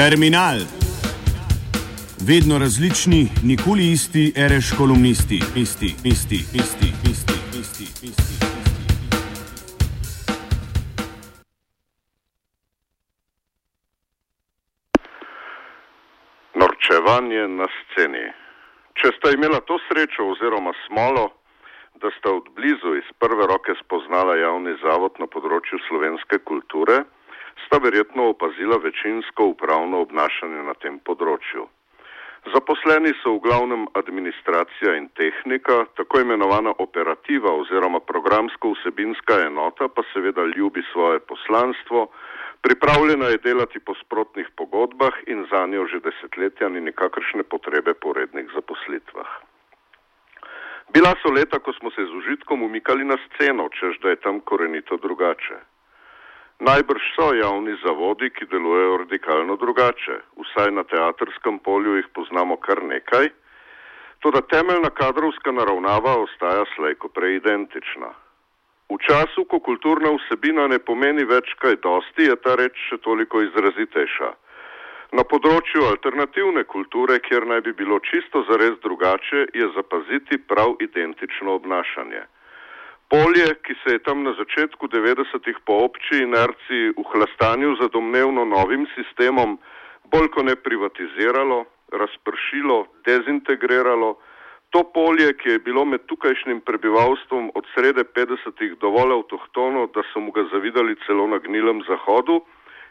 Terminal. Vedno različni, nikoli isti, reš kolumnisti, isti, isti, isti, isti, isti, isti. Norčevanje na sceni. Če sta imela to srečo oziroma smolo, da sta od blizu iz prve roke spoznala javni zavod na področju slovenske kulture, sta verjetno opazila večinsko upravno obnašanje na tem področju. Zaposleni so v glavnem administracija in tehnika, tako imenovana operativa oziroma programsko-vsebinska enota pa seveda ljubi svoje poslanstvo, pripravljena je delati po sprotnih pogodbah in za njo že desetletja ni nikakršne potrebe po rednih zaposlitvah. Bila so leta, ko smo se z užitkom umikali na sceno, čež da je tam korenito drugače. Najbrž so javni zavodi, ki delujejo radikalno drugače, vsaj na teatrskem polju jih poznamo kar nekaj, toda temeljna kadrovska naravnava ostaja slejko prej identična. V času, ko kulturna vsebina ne pomeni več kaj dosti, je ta reč še toliko izrazitejša. Na področju alternativne kulture, kjer naj bi bilo čisto zares drugače, je zapaziti prav identično obnašanje. Polje, ki se je tam na začetku 90-ih po obči inerciji v hlastanju za domnevno novim sistemom bolj ko ne privatiziralo, razpršilo, dezintegriralo, to polje, ki je bilo med tukajšnjim prebivalstvom od srede 50-ih dovolj avtohtono, da so mu ga zavidali celo na gnilem zahodu,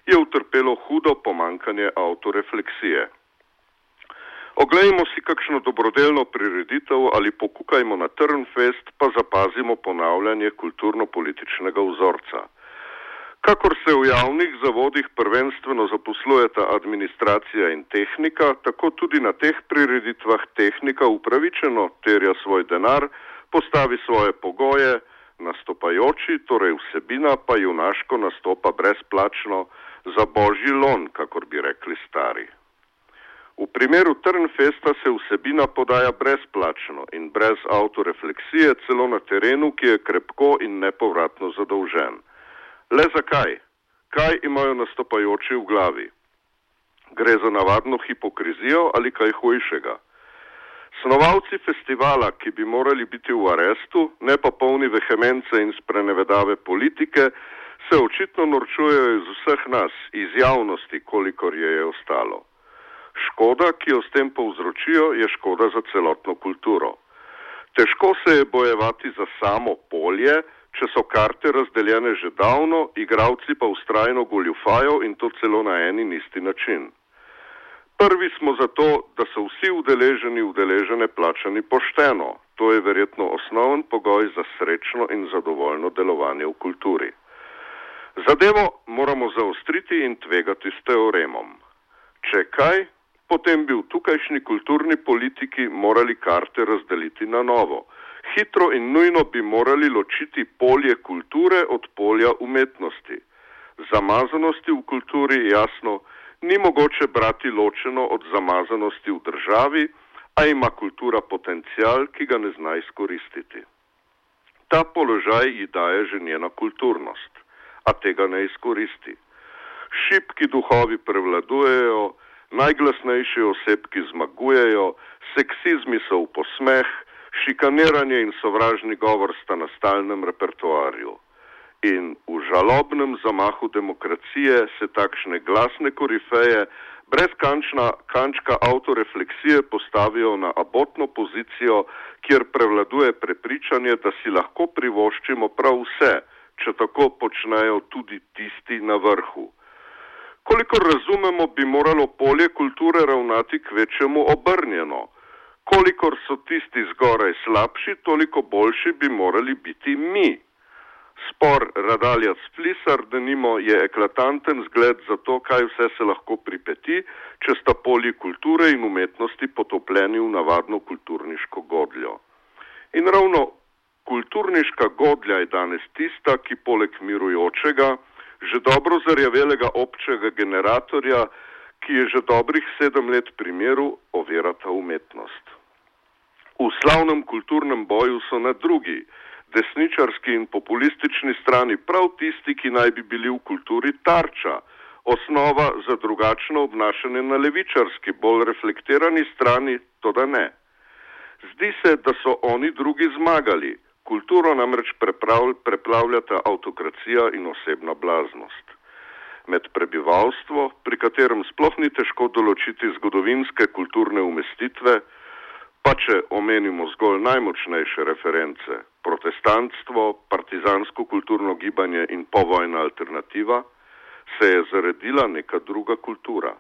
je utrpelo hudo pomankanje autorefleksije. Oglejmo si kakšno dobrodelno prireditev ali pokukajmo na Trnfest, pa zapazimo ponavljanje kulturno-političnega vzorca. Kakor se v javnih zavodih prvenstveno zaposlujeta administracija in tehnika, tako tudi na teh prireditvah tehnika upravičeno terja svoj denar, postavi svoje pogoje, nastopajoči, torej vsebina pa junaško nastopa brezplačno za božji lon, kakor bi rekli stari. V primeru Trnfesta se vsebina podaja brezplačno in brez autorefleksije celo na terenu, ki je krepko in nepovratno zadolžen. Le zakaj? Kaj imajo nastopajoči v glavi? Gre za navadno hipokrizijo ali kaj hujšega? Snovalci festivala, ki bi morali biti v arestu, ne pa polni vehemence in sprenevedave politike, se očitno norčujejo iz vseh nas, iz javnosti, kolikor je je ostalo. Škoda, ki jo s tem povzročijo, je škoda za celotno kulturo. Težko se je bojevati za samo polje, če so karte razdeljene že davno, igravci pa ustrajno goljufajo in to celo na en in isti način. Prvi smo zato, da so vsi udeleženi udeležene plačani pošteno. To je verjetno osnoven pogoj za srečno in zadovoljno delovanje v kulturi. Zadevo moramo zaostriti in tvegati s teoremom. Če kaj, potem bi v tukajšnji kulturni politiki morali karte razdeliti na novo. Hitro in nujno bi morali ločiti polje kulture od polja umetnosti. Zamazanosti v kulturi jasno ni mogoče brati ločeno od zamazanosti v državi, a ima kultura potencial, ki ga ne zna izkoristiti. Ta položaj ji daje že njena kulturnost, a tega ne izkoristi. Šipki duhovi prevladujejo, najglasnejši osebki zmagujejo, seksizmi so v posmeh, šikaniranje in sovražni govor sta na stalnem repertoarju. In v žalobnem zamahu demokracije se takšne glasne korifeje brez kančna, kančka autorefleksije postavijo na abotno pozicijo, kjer prevladuje prepričanje, da si lahko privoščimo prav vse, če tako počnejo tudi tisti na vrhu. Kolikor razumemo, bi moralo polje kulture ravnati k večjemu obrnjeno. Kolikor so tisti zgoraj slabši, toliko boljši bi morali biti mi. Spor Radalja Splisar, da nimo, je eklatanten zgled za to, kaj vse se lahko pripeti, če sta polji kulture in umetnosti potopljeni v navadno kulturniško godljo. In ravno kulturniška godlja je danes tista, ki poleg mirujočega, že dobro zarjavelega občega generatorja, ki je že dobrih sedem let pri miru, ovira ta umetnost. V slavnem kulturnem boju so na drugi, desničarski in populistični strani prav tisti, ki naj bi bili v kulturi tarča, osnova za drugačno obnašanje na levičarski, bolj reflektirani strani, to da ne. Zdi se, da so oni drugi zmagali, kulturo namreč preplavljata avtokracija in osebna blaznost. Med prebivalstvo, pri katerem sploh ni težko določiti zgodovinske kulturne umestitve, pa če omenimo zgolj najmočnejše reference, protestantstvo, partizansko kulturno gibanje in povojna alternativa, se je zaredila neka druga kultura.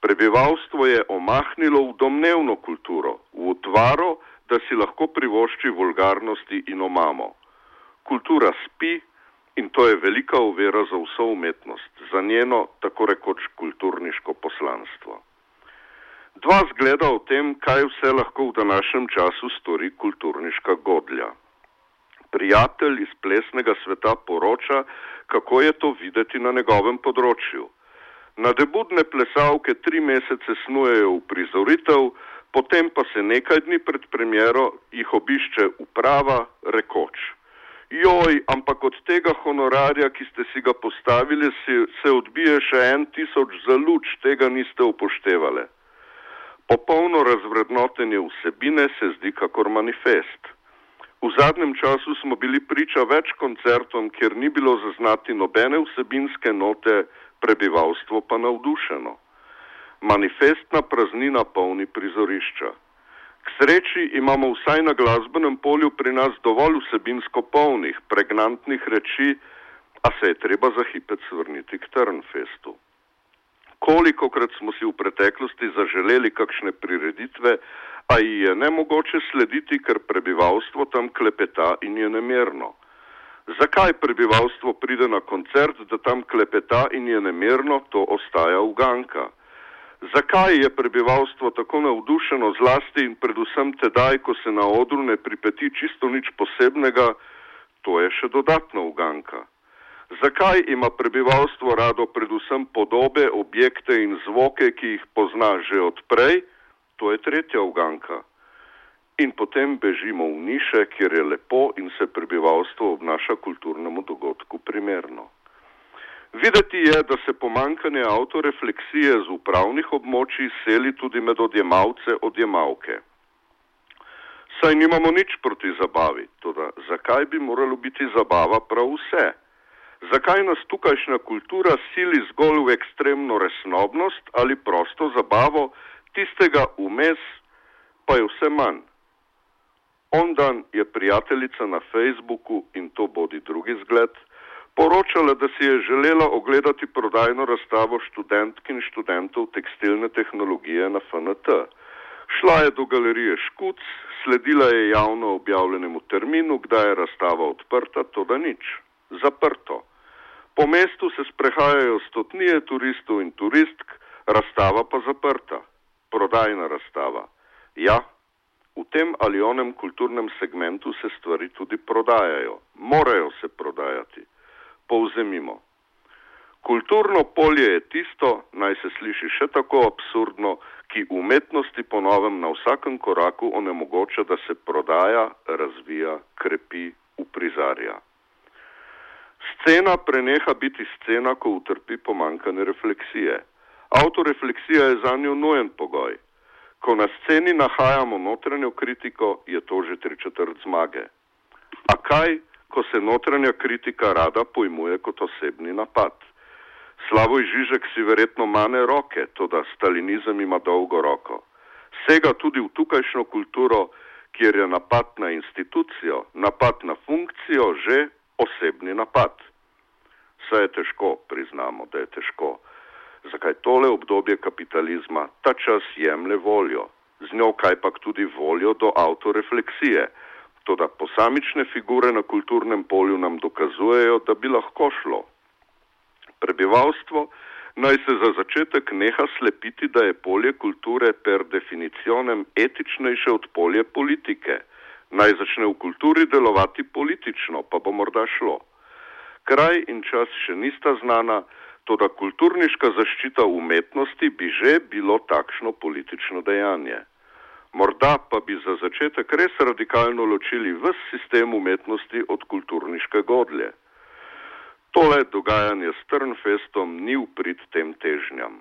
Prebivalstvo je omahnilo v domnevno kulturo, v utvaro, da si lahko privošči vulgarnosti in omamo. Kultura spi in to je velika uvera za vso umetnost, za njeno tako rekoč kulturniško poslanstvo. Dva zgleda o tem, kaj vse lahko v današnjem času stori kulturniška godlja prijatelj iz plesnega sveta poroča, kako je to videti na njegovem področju. Nadebudne plesavke tri mesece snujejo v prizoritev, potem pa se nekaj dni pred premjero jih obišče uprava rekoč. Joj, ampak od tega honorarja, ki ste si ga postavili, si, se odbije še en tisoč za luč, tega niste upoštevali. Popolno razvrednotenje vsebine se zdi kakor manifest. V zadnjem času smo bili priča več koncertom, kjer ni bilo zaznati nobene vsebinske note, prebivalstvo pa navdušeno. Manifestna praznina polni prizorišča. K sreči imamo vsaj na glasbenem polju pri nas dovolj vsebinsko polnih, pregnantnih reči, a se je treba za hipec vrniti k Trnfestu. Kolikokrat smo si v preteklosti zaželeli kakšne prireditve, pa ji je nemogoče slediti, ker prebivalstvo tam klepeta in je nemirno. Zakaj prebivalstvo pride na koncert, da tam klepeta in je nemirno, to ostaja uganka. Zakaj je prebivalstvo tako navdušeno zlasti in predvsem tedaj, ko se na odru ne pripeti čisto nič posebnega, to je še dodatna uganka. Zakaj ima prebivalstvo rado predvsem podobe, objekte in zvoke, ki jih pozna že odprej? to je tretja uganka. In potem bežimo v niše, kjer je lepo in se prebivalstvo obnaša kulturnemu dogodku primerno. Videti je, da se pomankanje autorefleksije z upravnih območij seli tudi med odjemalce odjemalke. Saj nimamo nič proti zabavi, tudi zakaj bi moralo biti zabava prav vse? Zakaj nas tukajšnja kultura sili zgolj v ekstremno resnobnost ali prosto zabavo, tistega vmes pa je vse manj. On dan je prijateljica na Facebooku in to bodi drugi zgled, poročala, da si je želela ogledati prodajno razstavo študentk in študentov tekstilne tehnologije na FNT. Šla je do galerije Škuc, sledila je javno objavljenemu terminu, kdaj je razstava odprta, to da nič, zaprto. Po mestu se sprehajajo stotnije turistov in turistk, razstava pa zaprta prodajna razstava. Ja, v tem ali onem kulturnem segmentu se stvari tudi prodajajo, morajo se prodajati. Povzemimo. Kulturno polje je tisto, naj se sliši še tako absurdno, ki umetnosti po novem na vsakem koraku onemogoča, da se prodaja, razvija, krepi, uprizarja. Scena preneha biti scena, ko utrpi pomankanje refleksije. Autorefleksija je za njo nujen pogoj. Ko na sceni nahajamo notranjo kritiko, je to že tri četrt zmage. A kaj, ko se notranja kritika rada pojmuje kot osebni napad? Slavoj Žižek si verjetno mane roke, to da stalinizem ima dolgo roko. Sega tudi v tukajšnjo kulturo, kjer je napad na institucijo, napad na funkcijo že osebni napad. Vse je težko, priznamo, da je težko zakaj tole obdobje kapitalizma ta čas jemlje voljo, z njo kajpak tudi voljo do autorefleksije. Toda posamične figure na kulturnem polju nam dokazujejo, da bi lahko šlo. Prebivalstvo naj se za začetek neha slepiti, da je polje kulture per definicionem etičnejše od polje politike. Naj začne v kulturi delovati politično, pa bo morda šlo. Kraj in čas še nista znana, Toda kulturniška zaščita umetnosti bi že bilo takšno politično dejanje. Morda pa bi za začetek res radikalno ločili vse sistem umetnosti od kulturniške godlje. Tole dogajanje s Trnfestom ni uprit tem težnjam.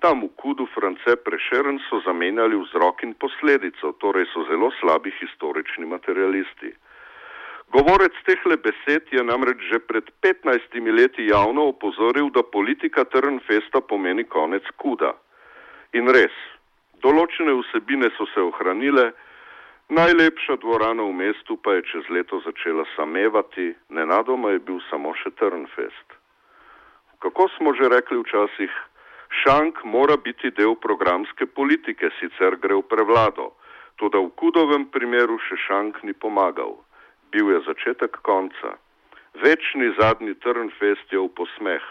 Tam v kudu France Prešeren so zamenjali vzrok in posledico, torej so zelo slabi historični materialisti. Govorec tehle besed je namreč že pred 15 leti javno opozoril, da politika Trnfesta pomeni konec kuda. In res, določene vsebine so se ohranile, Najlepša dvorana v mestu pa je čez leto začela samevati, nenadoma je bil samo še Trnfest. Kako smo že rekli včasih, šank mora biti del programske politike, sicer gre v prevlado. Toda v kudovem primeru še šank ni pomagal. Bil je začetek konca. Večni zadnji Trnfest je v posmeh.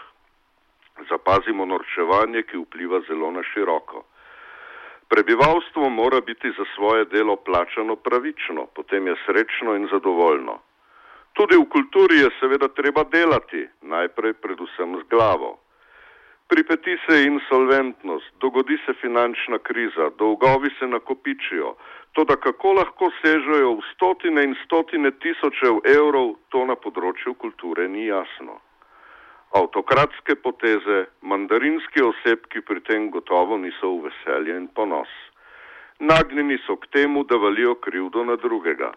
Zapazimo norčevanje, ki vpliva zelo na široko. Prebivalstvo mora biti za svoje delo plačano pravično, potem je srečno in zadovoljno. Tudi v kulturi je seveda treba delati, najprej predvsem z glavo. Pripeti se insolventnost, dogodi se finančna kriza, dolgovi se nakopičijo, to da kako lahko sežejo v stotine in stotine tisočev evrov, to na področju kulture ni jasno avtokratske poteze, mandarinski osebki pri tem gotovo niso v veselje in ponos. Nagnjeni so k temu, da valijo krivdo na drugega.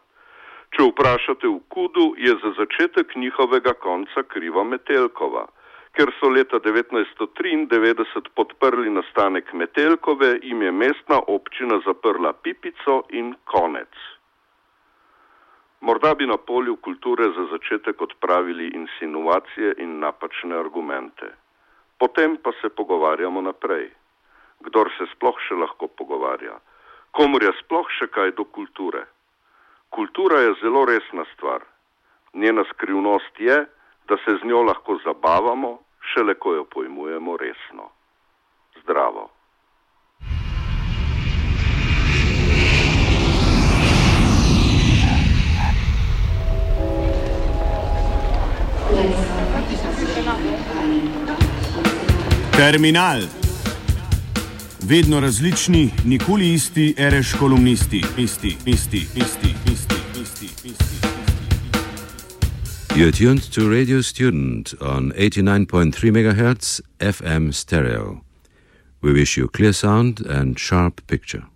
Če vprašate v kudu, je za začetek njihovega konca kriva Metelkova, ker so leta 1993 podprli nastanek Metelkove, jim je mestna občina zaprla pipico in konec. Morda bi na polju kulture za začetek odpravili insinuacije in napačne argumente. Potem pa se pogovarjamo naprej. Kdor se sploh še lahko pogovarja, komor je sploh še kaj do kulture. Kultura je zelo resna stvar. Njena skrivnost je, da se z njo lahko zabavamo, šele ko jo pojmujemo resno. Zdravo. Terminal. Vedno različni, nikoli isti, reš kolumnisti, isti, isti, isti, isti, isti, isti. You're tuned to Radio Student on 89.3 MHz FM stereo. We wish you clear sound and sharp picture.